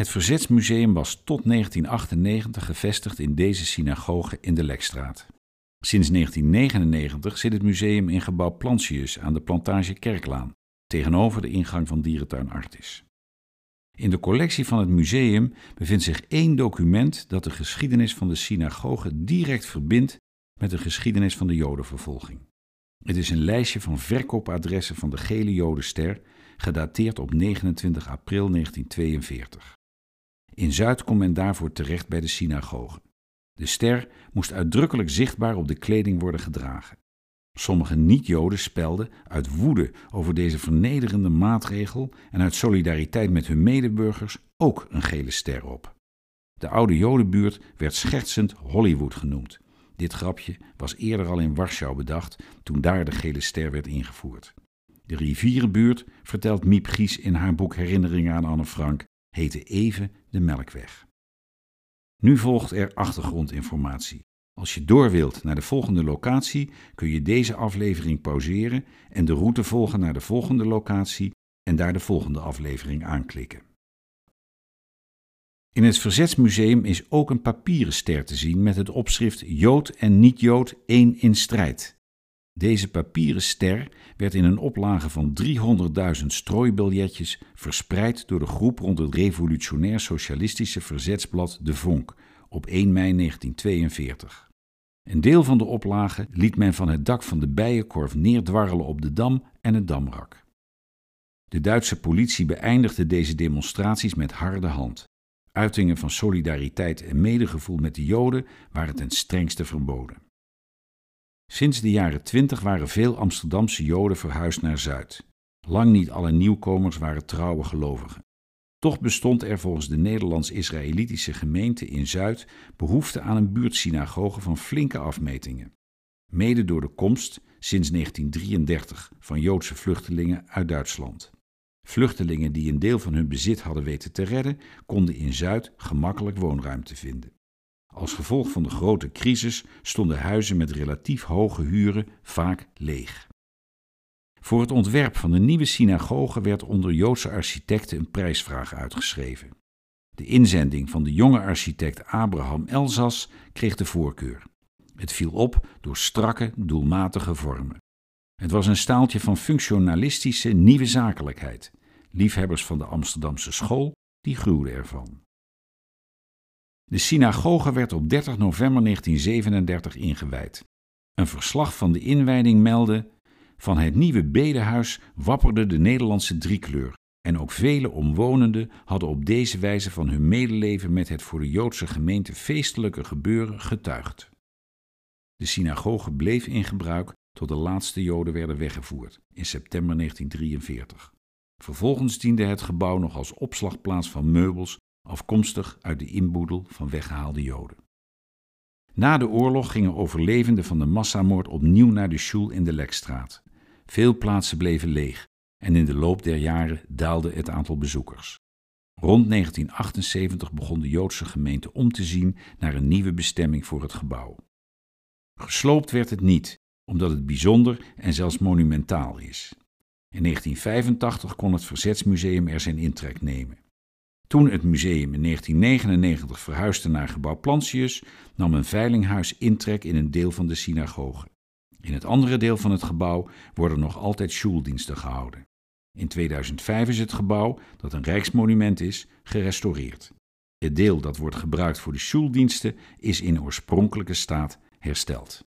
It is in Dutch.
Het Verzetsmuseum was tot 1998 gevestigd in deze synagoge in de Lekstraat. Sinds 1999 zit het museum in gebouw Plantius aan de plantage Kerklaan, tegenover de ingang van dierentuin Artis. In de collectie van het museum bevindt zich één document dat de geschiedenis van de synagoge direct verbindt met de geschiedenis van de Jodenvervolging. Het is een lijstje van verkoopadressen van de gele Jodenster, gedateerd op 29 april 1942. In Zuid komt men daarvoor terecht bij de synagoge. De ster moest uitdrukkelijk zichtbaar op de kleding worden gedragen. Sommige niet-Joden spelden uit woede over deze vernederende maatregel en uit solidariteit met hun medeburgers ook een gele ster op. De oude Jodenbuurt werd schertsend Hollywood genoemd. Dit grapje was eerder al in Warschau bedacht toen daar de gele ster werd ingevoerd. De rivierenbuurt, vertelt Miep Gies in haar boek Herinneringen aan Anne Frank, heette even de Melkweg. Nu volgt er achtergrondinformatie. Als je door wilt naar de volgende locatie, kun je deze aflevering pauzeren en de route volgen naar de volgende locatie en daar de volgende aflevering aanklikken. In het Verzetsmuseum is ook een papieren ster te zien met het opschrift Jood en niet-Jood één in strijd. Deze papieren ster werd in een oplage van 300.000 strooibiljetjes verspreid door de groep rond het revolutionair socialistische verzetsblad De Vonk op 1 mei 1942. Een deel van de oplage liet men van het dak van de bijenkorf neerdwarrelen op de dam en het damrak. De Duitse politie beëindigde deze demonstraties met harde hand. Uitingen van solidariteit en medegevoel met de Joden waren ten strengste verboden. Sinds de jaren twintig waren veel Amsterdamse Joden verhuisd naar Zuid. Lang niet alle nieuwkomers waren trouwe gelovigen. Toch bestond er volgens de Nederlands-Israëlitische gemeente in Zuid behoefte aan een buurtsynagoge van flinke afmetingen. Mede door de komst, sinds 1933, van Joodse vluchtelingen uit Duitsland. Vluchtelingen die een deel van hun bezit hadden weten te redden, konden in Zuid gemakkelijk woonruimte vinden. Als gevolg van de grote crisis stonden huizen met relatief hoge huren vaak leeg. Voor het ontwerp van de nieuwe synagoge werd onder Joodse architecten een prijsvraag uitgeschreven. De inzending van de jonge architect Abraham Elzas kreeg de voorkeur. Het viel op door strakke, doelmatige vormen. Het was een staaltje van functionalistische nieuwe zakelijkheid. Liefhebbers van de Amsterdamse school, die gruwden ervan. De synagoge werd op 30 november 1937 ingewijd. Een verslag van de inwijding meldde: van het nieuwe bedehuis wapperde de Nederlandse driekleur. En ook vele omwonenden hadden op deze wijze van hun medeleven met het voor de Joodse gemeente feestelijke gebeuren getuigd. De synagoge bleef in gebruik tot de laatste Joden werden weggevoerd in september 1943. Vervolgens diende het gebouw nog als opslagplaats van meubels afkomstig uit de inboedel van weggehaalde Joden. Na de oorlog gingen overlevenden van de massamoord opnieuw naar de Schul in de Lekstraat. Veel plaatsen bleven leeg en in de loop der jaren daalde het aantal bezoekers. Rond 1978 begon de Joodse gemeente om te zien naar een nieuwe bestemming voor het gebouw. Gesloopt werd het niet, omdat het bijzonder en zelfs monumentaal is. In 1985 kon het Verzetsmuseum er zijn intrek nemen. Toen het museum in 1999 verhuisde naar gebouw Plantius, nam een veilinghuis intrek in een deel van de synagoge. In het andere deel van het gebouw worden nog altijd sjoeldiensten gehouden. In 2005 is het gebouw, dat een rijksmonument is, gerestaureerd. Het deel dat wordt gebruikt voor de sjoeldiensten is in oorspronkelijke staat hersteld.